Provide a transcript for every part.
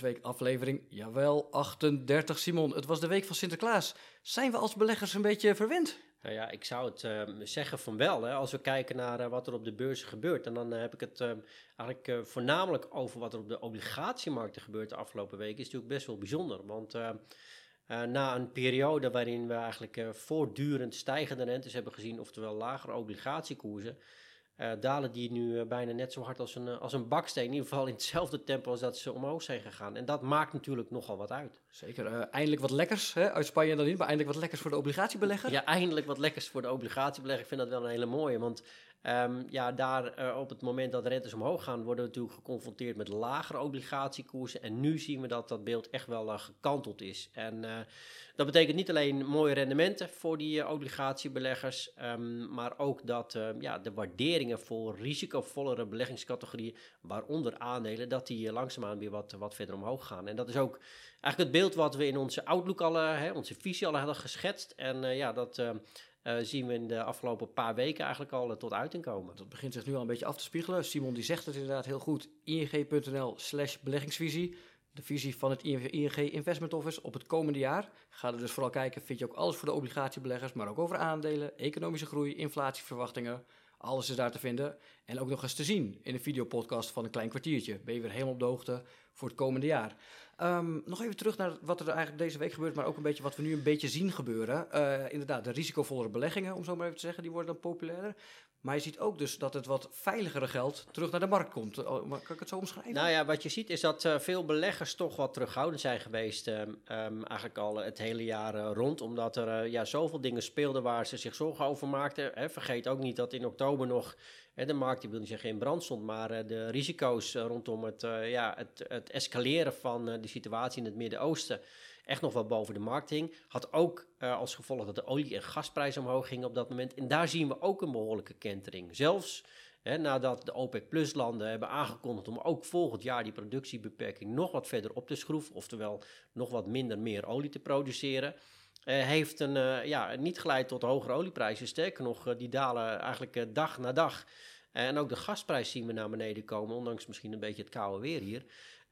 Beursweek aflevering, jawel, 38 Simon. Het was de week van Sinterklaas. Zijn we als beleggers een beetje verwend? Nou ja, ik zou het ehm, zeggen van wel. Hè. Als we kijken naar eh, wat er op de beurzen gebeurt. En dan eh, heb ik het ehm, eigenlijk eh, voornamelijk over wat er op de obligatiemarkten gebeurt de afgelopen weken. Is natuurlijk best wel bijzonder. Want ehm, na een periode waarin we eigenlijk voortdurend stijgende rentes hebben gezien, oftewel lagere obligatiekoersen, uh, dalen die nu eh, bijna net zo hard als een, eh, als een baksteen. In ieder geval in hetzelfde tempo als dat ze omhoog zijn gegaan. En dat maakt natuurlijk nogal wat uit. Zeker. eindelijk wat lekkers hè? uit Spanje dan niet, maar eindelijk wat lekkers voor de obligatiebelegger. Ja, eindelijk wat lekkers voor de obligatiebelegger. Ik vind dat wel een hele mooie. Want Um, ja, daar uh, op het moment dat rentes omhoog gaan, worden we natuurlijk geconfronteerd met lagere obligatiekoersen. En nu zien we dat dat beeld echt wel uh, gekanteld is. En uh, dat betekent niet alleen mooie rendementen voor die obligatiebeleggers, um, maar ook dat ja, de waarderingen voor risicovollere beleggingscategorieën, waaronder aandelen, dat die langzaamaan weer wat, wat verder omhoog gaan. En dat is ook eigenlijk het beeld wat we in onze outlook al, hè, onze visie al hadden geschetst. En ja, dat uh, zien we in de afgelopen paar weken eigenlijk al uh, tot uiting komen. Dat begint zich nu al een beetje af te spiegelen. Simon die zegt het inderdaad heel goed. ing.nl slash beleggingsvisie. De visie van het ING Investment Office op het komende jaar. Ga er dus vooral kijken, vind je ook alles voor de obligatiebeleggers, maar ook over aandelen, economische groei, inflatieverwachtingen. Alles is daar te vinden. En ook nog eens te zien in een videopodcast van een klein kwartiertje. Ben je weer helemaal op de hoogte voor het komende jaar. Um, nog even terug naar wat er eigenlijk deze week gebeurt, maar ook een beetje wat we nu een beetje zien gebeuren. Uh, inderdaad, de risicovollere beleggingen, om zo maar even te zeggen, die worden dan populairder. Maar je ziet ook dus dat het wat veiligere geld terug naar de markt komt. Oh, kan ik het zo omschrijven? Nou ja, wat je ziet is dat uh, veel beleggers toch wat terughoudend zijn geweest. Um, eigenlijk al het hele jaar uh, rond. Omdat er uh, ja, zoveel dingen speelden waar ze zich zorgen over maakten. Hè, vergeet ook niet dat in oktober nog de markt, ik wil niet zeggen in brand stond, maar eh, de risico's eh, rondom het, eh, ja, het, het escaleren van de situatie in het Midden-Oosten echt nog wel boven de markt hing. Had ook als gevolg dat de olie- en gasprijzen omhoog gingen op dat moment. En daar zien we ook een behoorlijke kentering. Zelfs hè, nadat de OPEC-plus-landen hebben aangekondigd om ook volgend jaar die productiebeperking nog wat verder op te schroeven, oftewel nog wat minder meer olie te produceren. heeft een, ja, niet geleid tot hogere olieprijzen. Sterker nog, die dalen eigenlijk dag na dag. En ook de gasprijs zien we naar beneden komen, ondanks misschien een beetje het koude weer hier.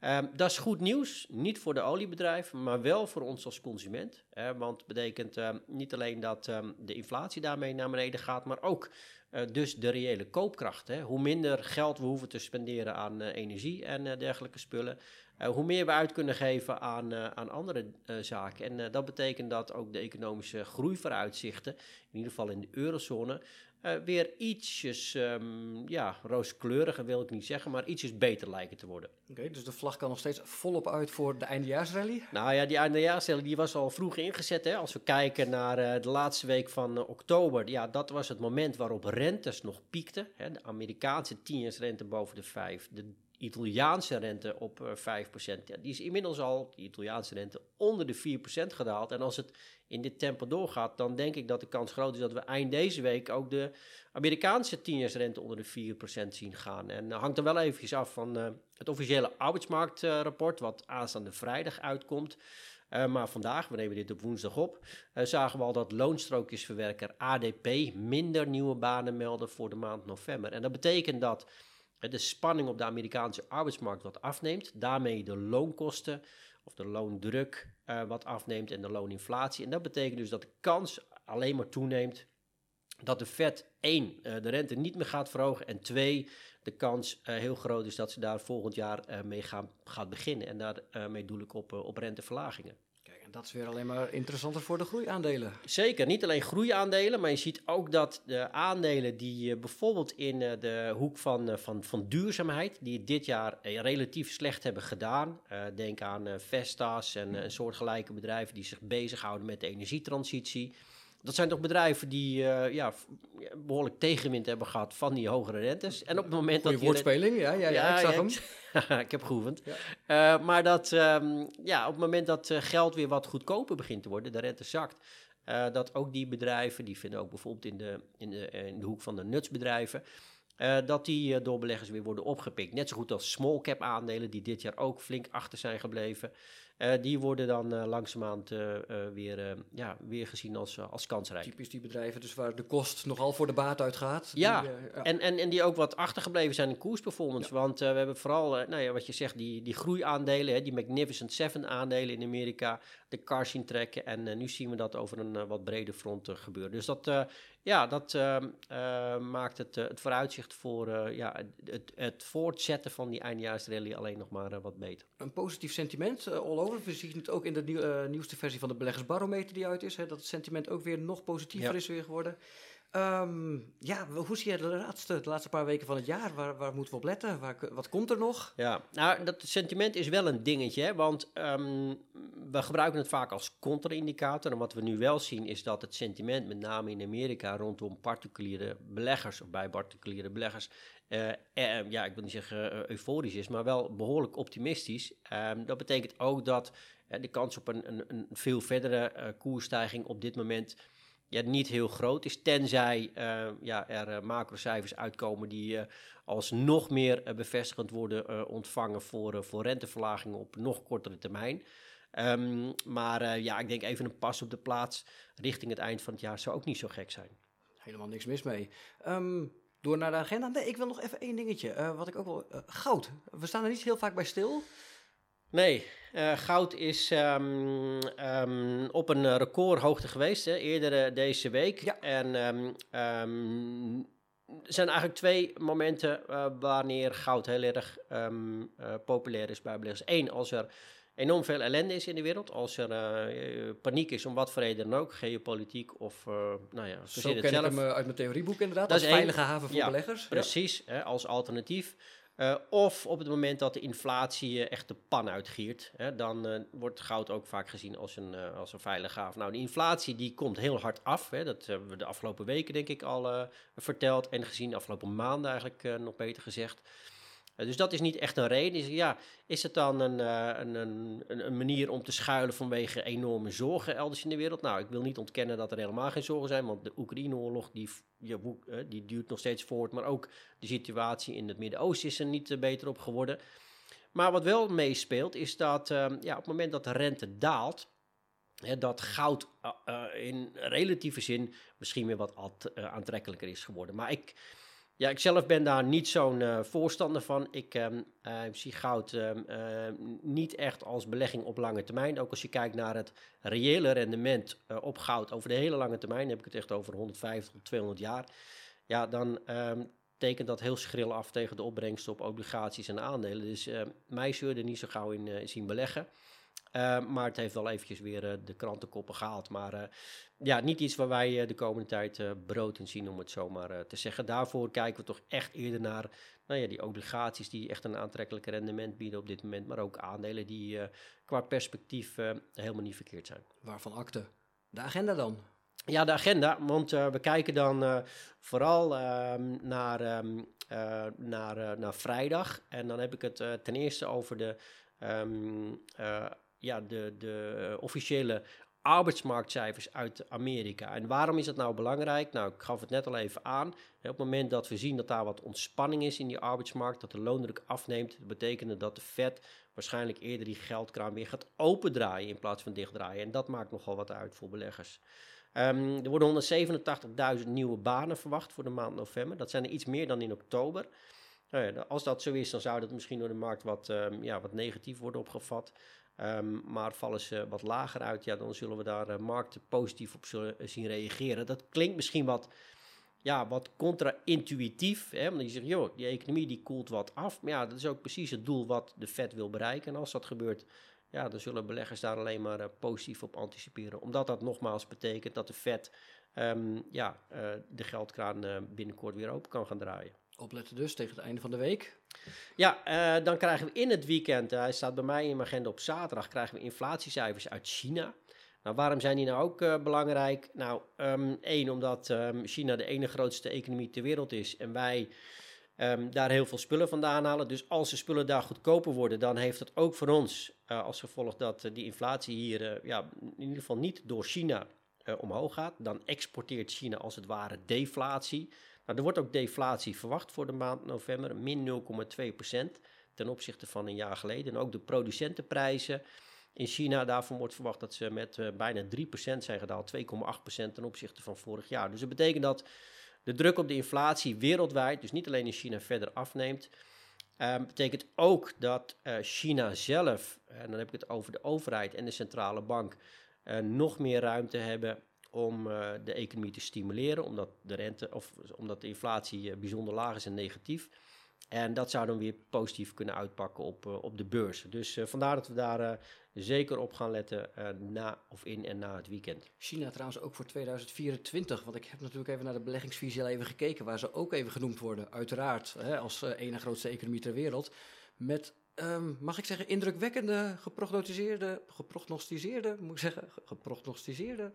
Um, dat is goed nieuws, niet voor de oliebedrijven, maar wel voor ons als consument. Want het betekent um, niet alleen dat um, de inflatie daarmee naar beneden gaat, maar ook uh, dus de reële koopkracht. Hè. Hoe minder geld we hoeven te spenderen aan uh, energie en uh, dergelijke spullen, hoe meer we uit kunnen geven aan, aan andere zaken. En dat betekent dat ook de economische groeivooruitzichten, in ieder geval in de eurozone, weer ietsjes, um, ja, rooskleuriger wil ik niet zeggen, maar ietsjes beter lijken te worden. Oké, dus de vlag kan nog steeds volop uit voor de eindejaarsrally? Nou ja, die eindejaarsrally die was al vroeg ingezet. Hè? Als we kijken naar de laatste week van oktober, ja, dat was het moment waarop rentes nog piekten. Hè? De Amerikaanse tienjaarsrente boven de 5, de Italiaanse rente op uh, 5%. Ja, die is inmiddels al, die Italiaanse rente, onder de 4% gedaald. En als het in dit tempo doorgaat, dan denk ik dat de kans groot is dat we eind deze week ook de Amerikaanse tienjaarsrente onder de 4% zien gaan. En uh, hangt er wel eventjes af van uh, het officiële arbeidsmarktrapport, wat aanstaande vrijdag uitkomt. Maar vandaag, we nemen dit op woensdag op, zagen we al dat loonstrookjesverwerker ADP minder nieuwe banen melden voor de maand november. En dat betekent dat de spanning op de Amerikaanse arbeidsmarkt wat afneemt, daarmee de loonkosten of de loondruk uh, wat afneemt en de looninflatie. En dat betekent dus dat de kans alleen maar toeneemt dat de Fed één, uh, de rente niet meer gaat verhogen en twee, de kans uh, heel groot is dat ze daar volgend jaar mee gaan, gaat beginnen. En daarmee doe ik op, op renteverlagingen dat is weer alleen maar interessanter voor de groeiaandelen. Zeker, niet alleen groeiaandelen, maar je ziet ook dat de aandelen die bijvoorbeeld in uh, de hoek van, uh, van, van duurzaamheid, die dit jaar relatief slecht hebben gedaan. denk aan Vestas en soortgelijke bedrijven die zich bezighouden met de energietransitie dat zijn toch bedrijven die uh, ja, behoorlijk tegenwind hebben gehad van die hogere rentes. En op het moment Goeie dat woordspeling, ja, ja, ja, ik zag hem. ik heb geoefend. Ja. Uh, maar dat um, ja, op het moment dat uh, geld weer wat goedkoper begint te worden, de rente zakt, dat ook die bedrijven, die vinden ook bijvoorbeeld in de, in de, in de hoek van de nutsbedrijven, uh, dat die uh, door beleggers weer worden opgepikt. Net zo goed als small cap aandelen, die dit jaar ook flink achter zijn gebleven. Eh, die worden dan uh, langzamerhand uh, weer, ja, weer gezien als, als kansrijk. Typisch die bedrijven dus waar de kost nogal voor de baat uitgaat. Ja, die, ja. En, en, en die ook wat achtergebleven zijn in koersperformance. Ja. Want we hebben vooral, nou ja, wat je zegt, die, die groeiaandelen, hè, die Magnificent Seven aandelen in Amerika, de car zien trekken. En nu zien we dat over een wat breder front gebeuren. Dus dat, ja, dat maakt het, het vooruitzicht voor ja, het, het voortzetten van die eindjaarsrally alleen nog maar wat beter. Een positief sentiment, all over. We zien het ook in de nieuw, nieuwste versie van de beleggersbarometer die uit is. Hè, dat het sentiment ook weer nog positiever ja. is weer geworden. Um, ja, hoe zie je de laatste, laatste paar weken van het jaar? Waar, waar moeten we op letten? Waar, wat komt er nog? Ja, nou, dat sentiment is wel een dingetje. Hè? Want um, we gebruiken het vaak als contra-indicator. En wat we nu wel zien is dat het sentiment, met name in Amerika, rondom particuliere beleggers, of bij particuliere beleggers, uh, uh, ja, ik wil niet zeggen uh, euforisch is, maar wel behoorlijk optimistisch. Um, dat betekent ook dat de kans op een, een, een veel verdere koersstijging op dit moment ja, niet heel groot is. Tenzij ja, er macrocijfers uitkomen die als nog meer bevestigend worden ontvangen voor, voor renteverlagingen op nog kortere termijn. Um, maar ja, ik denk even een pas op de plaats richting het eind van het jaar zou ook niet zo gek zijn. Helemaal niks mis mee. Um, door naar de agenda. Nee, ik wil nog even één dingetje. Wat ik ook wel. Goud. We staan er niet heel vaak bij stil. Nee, uh, goud is um, um, op een recordhoogte geweest, hè, eerder deze week. Ja. En um, er zijn eigenlijk twee momenten wanneer goud heel erg populair is bij beleggers. Eén, als er enorm veel ellende is in de wereld. Als er uh, paniek is, om wat voor reden dan ook, geopolitiek of, uh, nou ja, zo ken zelf. ik hem uit mijn theorieboek inderdaad, dat als is veilige haven voor ja, beleggers. Precies, ja. hè, als alternatief. Uh, of op het moment dat de inflatie echt de pan uitgiert, hè, dan wordt goud ook vaak gezien als een, als een veilige haven. Nou, de inflatie die komt heel hard af. Hè, dat hebben we de afgelopen weken denk ik al verteld en gezien, de afgelopen maanden eigenlijk nog beter gezegd. Uh, dus dat is niet echt een reden. Is, ja, is het dan een, uh, een, een, een, manier om te schuilen vanwege enorme zorgen elders in de wereld? Nou, ik wil niet ontkennen dat er helemaal geen zorgen zijn, want de Oekraïne-oorlog die, uh, die duurt nog steeds voort. Maar ook de situatie in het Midden-Oosten is er niet beter op geworden. Maar wat wel meespeelt is dat ehm, ja, op het moment dat de rente daalt, dat goud in relatieve zin misschien weer wat aantrekkelijker is geworden. Maar ik, ja, ik zelf ben daar niet zo'n uh, voorstander van. Ik uh, uh, zie goud ehm, niet echt als belegging op lange termijn. Ook als je kijkt naar het reële rendement op goud over de hele lange termijn, heb ik het echt over 150 tot 200 jaar. Ja, dan um, tekent dat heel schril af tegen de opbrengsten op obligaties en aandelen. Dus mij zul er niet zo gauw in zien beleggen. Uh, maar het heeft wel eventjes weer uh, de krantenkoppen gehaald. Maar uh, ja, niet iets waar wij de komende tijd brood in zien, om het zo maar te zeggen. Daarvoor kijken we toch echt eerder naar nou ja, die obligaties die echt een aantrekkelijk rendement bieden op dit moment. Maar ook aandelen die qua perspectief helemaal niet verkeerd zijn. Waarvan akte? De agenda dan? Ja, de agenda. Want we kijken dan vooral ehm, naar, um, naar, naar vrijdag. En dan heb ik het ten eerste over de... Um, ja, de, de officiële arbeidsmarktcijfers uit Amerika. En waarom is dat nou belangrijk? Nou, ik gaf het net al even aan. Op het moment dat we zien dat daar wat ontspanning is in die arbeidsmarkt, dat de loondruk afneemt, betekent dat de Fed waarschijnlijk eerder die geldkraan weer gaat opendraaien in plaats van dichtdraaien. En dat maakt nogal wat uit voor beleggers. Um, er worden 187.000 nieuwe banen verwacht voor de maand november. Dat zijn er iets meer dan in oktober. Nou ja, als dat zo is, dan zou dat misschien door de markt wat, um, ja, wat negatief worden opgevat. Um, maar vallen ze wat lager uit, ja, dan zullen we daar uh, markten positief op zullen eh, zien reageren. Dat klinkt misschien wat, ja, wat contra-intuïtief, omdat je zegt, joh, die economie die koelt wat af. Maar ja, dat is ook precies het doel wat de Fed wil bereiken. En als dat gebeurt, ja, dan zullen beleggers daar alleen maar uh, positief op anticiperen. Omdat dat nogmaals betekent dat de Fed um, ja, de geldkraan binnenkort weer open kan gaan draaien. Opletten dus tegen het einde van de week. Ja, uh, dan krijgen we in het weekend, hij staat bij mij in mijn agenda op zaterdag, krijgen we inflatiecijfers uit China. Nou, waarom zijn die nou ook uh, belangrijk? Nou, um, één, omdat um, China de ene grootste economie ter wereld is en wij um, daar heel veel spullen vandaan halen. Dus als de spullen daar goedkoper worden, dan heeft dat ook voor ons als gevolg dat die inflatie hier ja, in ieder geval niet door China omhoog gaat. Dan exporteert China als het ware deflatie. Nou, er wordt ook deflatie verwacht voor de maand november, min 0,2% ten opzichte van een jaar geleden. En ook de producentenprijzen in China. Daarvan wordt verwacht dat ze met uh, bijna 3% zijn gedaald, 2,8% ten opzichte van vorig jaar. Dus dat betekent dat de druk op de inflatie wereldwijd, dus niet alleen in China, verder afneemt. Um, betekent ook dat uh, China zelf, en dan heb ik het over de overheid en de centrale bank, uh, nog meer ruimte hebben om uh, de economie te stimuleren, omdat de rente of omdat de inflatie bijzonder laag is en negatief. En dat zou dan weer positief kunnen uitpakken op, uh, op de beurs. Dus vandaar dat we daar zeker op gaan letten na of in en na het weekend. China trouwens ook voor 2024. Want ik heb natuurlijk even naar de beleggingsvisie al even gekeken, waar ze ook even genoemd worden. Uiteraard, hè, als ene grootste economie ter wereld. Met, um, mag ik zeggen, indrukwekkende, geprognosticeerde, geprognosticeerde, moet ik zeggen, geprognosticeerde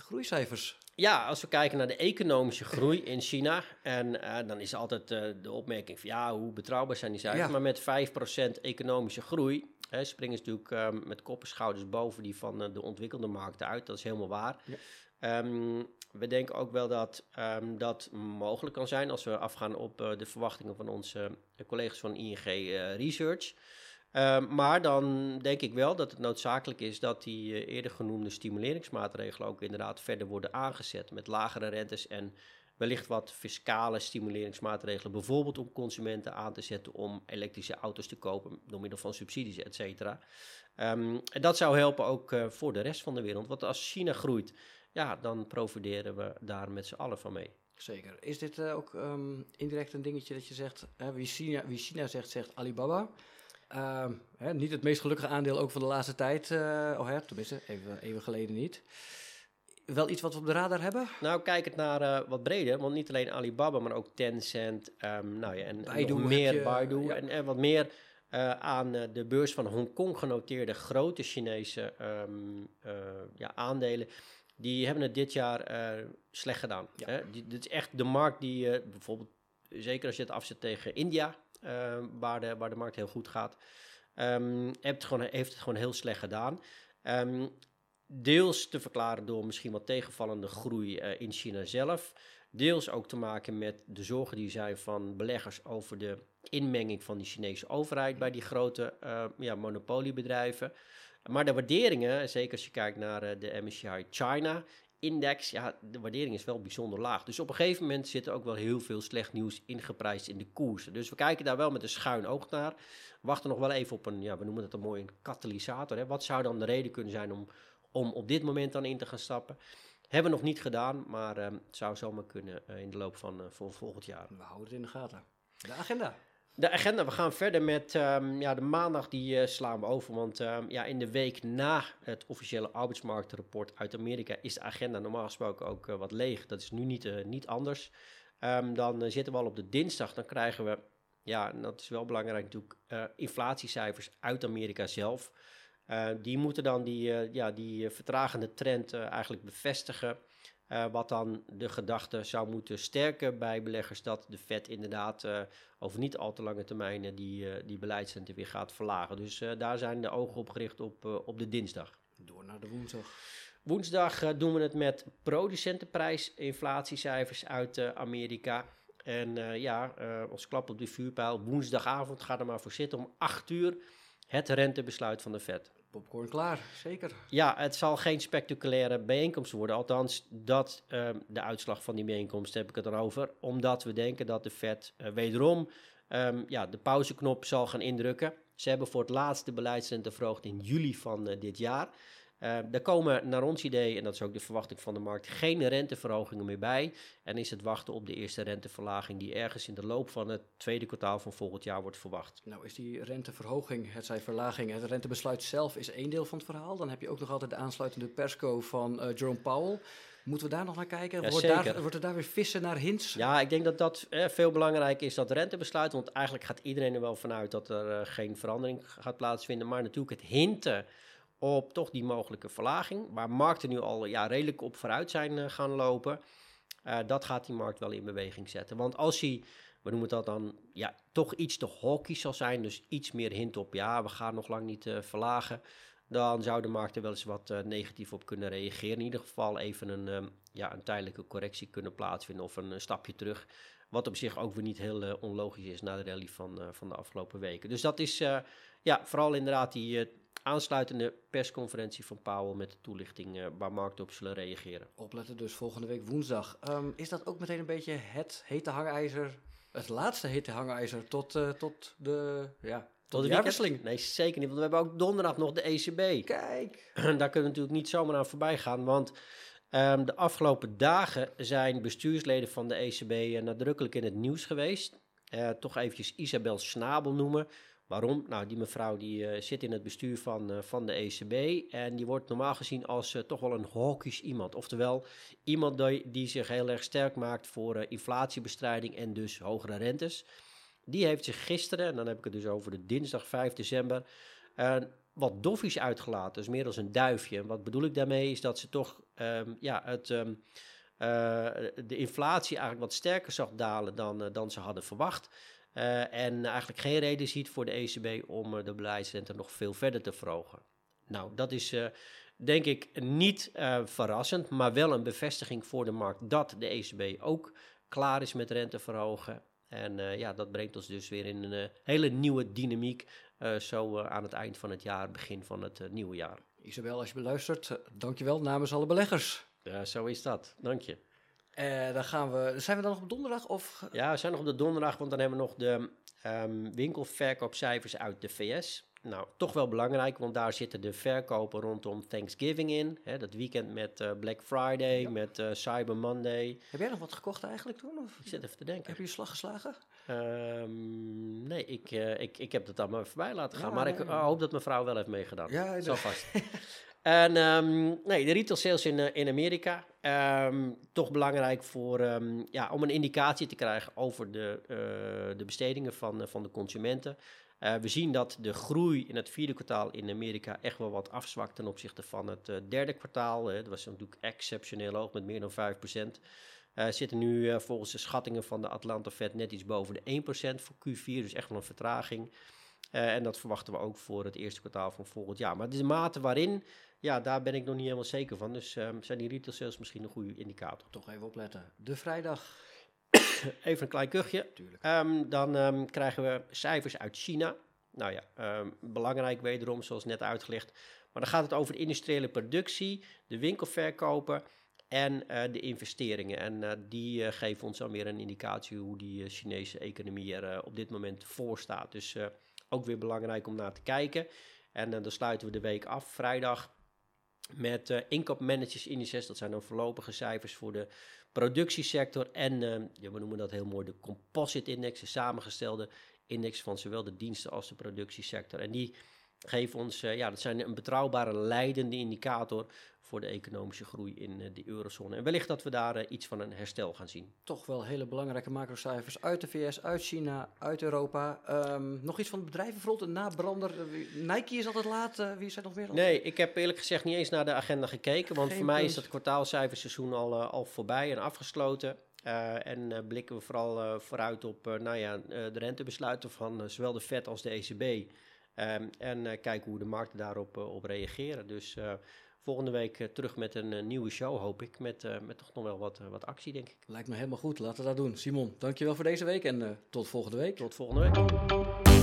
groeicijfers. Ja, als we kijken naar de economische groei in China, en uh, dan is altijd uh, de opmerking van ja, hoe betrouwbaar zijn die cijfers? Ja. Maar met 5% economische groei hè, springen ze natuurlijk uh, met kop en schouders boven die van de ontwikkelde markten uit. Dat is helemaal waar. Ja. Um, we denken ook wel dat um, dat mogelijk kan zijn als we afgaan op de verwachtingen van onze collega's van ING Research. Uh, maar dan denk ik wel dat het noodzakelijk is dat die uh, eerder genoemde stimuleringsmaatregelen ook inderdaad verder worden aangezet met lagere rentes en wellicht wat fiscale stimuleringsmaatregelen, bijvoorbeeld om consumenten aan te zetten om elektrische auto's te kopen door middel van subsidies, et cetera. Um, en dat zou helpen ook uh, voor de rest van de wereld, want als China groeit, ja, dan profiteren we daar met z'n allen van mee. Zeker. Is dit ook um, indirect een dingetje dat je zegt, wie, China, wie China zegt, zegt Alibaba? Uh, hè, niet het meest gelukkige aandeel ook van de laatste tijd. Uh, oh, hè, tenminste, even, even geleden niet. Wel iets wat we op de radar hebben? Nou, kijk het naar uh, wat breder. Want niet alleen Alibaba, maar ook Tencent. Um, nou ja, en Baidu nog meer je, Baidu. ja. En, en wat meer uh, aan de beurs van Hongkong genoteerde grote Chinese um, ja, aandelen. Die hebben het dit jaar slecht gedaan. Ja. Hè? Die, dit is echt de markt die bijvoorbeeld, zeker als je het afzet tegen India waar, de, waar de markt heel goed gaat, um, heeft, het gewoon, heeft het gewoon heel slecht gedaan. Um, deels te verklaren door misschien wat tegenvallende groei uh, in China zelf. Deels ook te maken met de zorgen die zijn van beleggers over de inmenging van die Chinese overheid bij die grote uh, ja, monopoliebedrijven. Maar de waarderingen, zeker als je kijkt naar uh, de MSCI China, index, ja, de waardering is wel bijzonder laag. Dus op een gegeven moment zit er ook wel heel veel slecht nieuws ingeprijsd in de koersen. Dus we kijken daar wel met een schuin oog naar. Wachten nog wel even op een, ja, we noemen het een mooi een katalysator. Hè. Wat zou dan de reden kunnen zijn om, om op dit moment dan in te gaan stappen? Hebben we nog niet gedaan, maar um, het zou zomaar kunnen uh, in de loop van uh, volgend jaar. We houden het in de gaten. De agenda. De agenda, we gaan verder met um, ja, de maandag, die uh, slaan we over. Want um, ja, in de week na het officiële arbeidsmarktrapport uit Amerika is de agenda normaal gesproken ook uh, wat leeg. Dat is nu niet, uh, niet anders. Um, dan zitten we al op de dinsdag, dan krijgen we, ja, dat is wel belangrijk natuurlijk, inflatiecijfers uit Amerika zelf. die moeten dan die, ja, die vertragende trend eigenlijk bevestigen. Uh, wat dan de gedachte zou moeten sterken bij beleggers dat de Fed inderdaad uh, over niet al te lange termijn die, uh, die beleidsrente weer gaat verlagen. Dus daar zijn de ogen op gericht op, op de dinsdag. Door naar de woensdag. Woensdag doen we het met producentenprijs-inflatiecijfers uit Amerika. En ja, als klap op de vuurpijl, woensdagavond ga er maar voor zitten om 8 uur het rentebesluit van de Fed popcorn klaar, zeker. Ja, het zal geen spectaculaire bijeenkomst worden. Althans, dat um, de uitslag van die bijeenkomst heb ik het dan over. Omdat we denken dat de Fed uh, wederom um, ja, de pauzeknop zal gaan indrukken. Ze hebben voor het laatst de beleidsrente verhoogd in juli van uh, dit jaar. Uh, er komen naar ons idee, en dat is ook de verwachting van de markt, geen renteverhogingen meer bij. En is het wachten op de eerste renteverlaging die ergens in de loop van het tweede kwartaal van volgend jaar wordt verwacht. Nou is die renteverhoging, het zij verlaging, het rentebesluit zelf is één deel van het verhaal. Dan heb je ook nog altijd de aansluitende persco van uh, Jerome Powell. Moeten we daar nog naar kijken? Ja, wordt, daar, wordt er daar weer vissen naar hints? Ja, ik denk dat dat eh, veel belangrijker is, dat rentebesluit. Want eigenlijk gaat iedereen er wel vanuit dat er uh, geen verandering gaat plaatsvinden. Maar natuurlijk het hinten op toch die mogelijke verlaging, waar markten nu al ja, redelijk op vooruit zijn uh, gaan lopen, uh, dat gaat die markt wel in beweging zetten. Want als hij, we noemen dat dan, ja, toch iets te hawkish zal zijn, dus iets meer hint op, ja, we gaan nog lang niet uh, verlagen, dan zou de markt er wel eens wat negatief op kunnen reageren. In ieder geval even een, um, ja, een tijdelijke correctie kunnen plaatsvinden of een, een stapje terug. Wat op zich ook weer niet heel onlogisch is na de rally van, van de afgelopen weken. Dus dat is ja, vooral inderdaad die aansluitende persconferentie van Powell met de toelichting uh, waar markten op zullen reageren. Opletten dus volgende week woensdag. Um, is dat ook meteen een beetje het hete hangijzer, het laatste hete hangijzer tot, uh, tot de, ja, tot de jaarwisseling? Nee, zeker niet, want we hebben ook donderdag nog de ECB. Kijk! Daar kunnen we natuurlijk niet zomaar aan voorbij gaan, want... Um, de afgelopen dagen zijn bestuursleden van de ECB uh, nadrukkelijk in het nieuws geweest. Toch eventjes Isabel Snabel noemen. Waarom? Nou, die mevrouw die uh, zit in het bestuur van, uh, van de ECB en die wordt normaal gezien als uh, toch wel een hawkish iemand. Oftewel, iemand die, die zich heel erg sterk maakt voor inflatiebestrijding en dus hogere rentes. Die heeft zich gisteren, en dan heb ik het dus over de dinsdag 5 december, wat doffies uitgelaten. Dus meer als een duifje. En wat bedoel ik daarmee is dat ze toch um, ja, het... Um, de inflatie eigenlijk wat sterker zag dalen dan, dan ze hadden verwacht. Uh, en eigenlijk geen reden ziet voor de ECB om de beleidsrente nog veel verder te verhogen. Nou, dat is denk ik niet verrassend, maar wel een bevestiging voor de markt dat de ECB ook klaar is met rente verhogen. En ja, dat brengt ons dus weer in een hele nieuwe dynamiek, zo aan het eind van het jaar, begin van het nieuwe jaar. Isabel, als je beluistert, dankjewel namens alle beleggers. Ja, zo is dat. Dank je. Uh, dan gaan we, zijn we dan nog op donderdag? Of? Ja, we zijn nog op de donderdag, want dan hebben we nog de um, winkelverkoopcijfers uit de VS. Nou, toch wel belangrijk, want daar zitten de verkopen rondom Thanksgiving in. Hè, dat weekend met uh, Black Friday, ja. met uh, Cyber Monday. Heb jij nog wat gekocht eigenlijk toen? Of? Ik zit even te denken. Heb je slag geslagen? Um, nee, ik, ik, ik heb het allemaal voorbij laten gaan. Ja, maar nee, ik hoop dat mijn vrouw wel heeft meegedaan. Ja, zo vast. En um, nee, de retail sales in, uh, in Amerika, um, toch belangrijk voor, um, ja, om een indicatie te krijgen over de, uh, de bestedingen van, uh, van de consumenten. we zien dat de groei in het vierde kwartaal in Amerika echt wel wat afzwakt ten opzichte van het derde kwartaal. dat was natuurlijk exceptioneel hoog met meer dan 5%. Uh, zitten nu volgens de schattingen van de Atlanta Fed net iets boven de 1% voor Q4, dus echt wel een vertraging. en dat verwachten we ook voor het eerste kwartaal van volgend jaar. Maar de mate waarin ja, daar ben ik nog niet helemaal zeker van. Dus um, zijn die retail sales misschien een goede indicator. Toch even opletten. De vrijdag. even een klein kuchje. Um, dan um, krijgen we cijfers uit China. Nou ja, belangrijk wederom, zoals net uitgelegd. Maar dan gaat het over de industriële productie, de winkelverkopen en uh, de investeringen. En uh, die uh, geven ons dan weer een indicatie hoe die Chinese economie er op dit moment voor staat. Dus ook weer belangrijk om naar te kijken. En dan sluiten we de week af, vrijdag met uh, inkoopmanagersindices. Dat zijn dan voorlopige cijfers voor de productiesector. En ja, we noemen dat heel mooi de composite index, de samengestelde index van zowel de diensten als de productiesector. En die geven ons, uh, ja, dat zijn een betrouwbare leidende indicator voor de economische groei in uh, de eurozone. En wellicht dat we daar uh, iets van een herstel gaan zien. Toch wel hele belangrijke macrocijfers uit de VS, uit China, uit Europa. Um, nog iets van het bedrijvenfront, een nabrander. Nike is altijd laat. Uh, wie zijn nog meer? Nee, ik heb eerlijk gezegd niet eens naar de agenda gekeken. Want Geen voor mij punt. is dat kwartaalcijferseizoen al, al voorbij en afgesloten. Uh, en blikken we vooral vooruit op nou ja, de rentebesluiten van zowel de Fed als de ECB. Um, en kijken hoe de markten daarop op reageren. Dus volgende week terug met een nieuwe show, hoop ik. Met, met toch nog wel wat, wat actie, denk ik. Lijkt me helemaal goed. Laten we dat doen. Simon, dankjewel voor deze week en tot volgende week. Tot volgende week.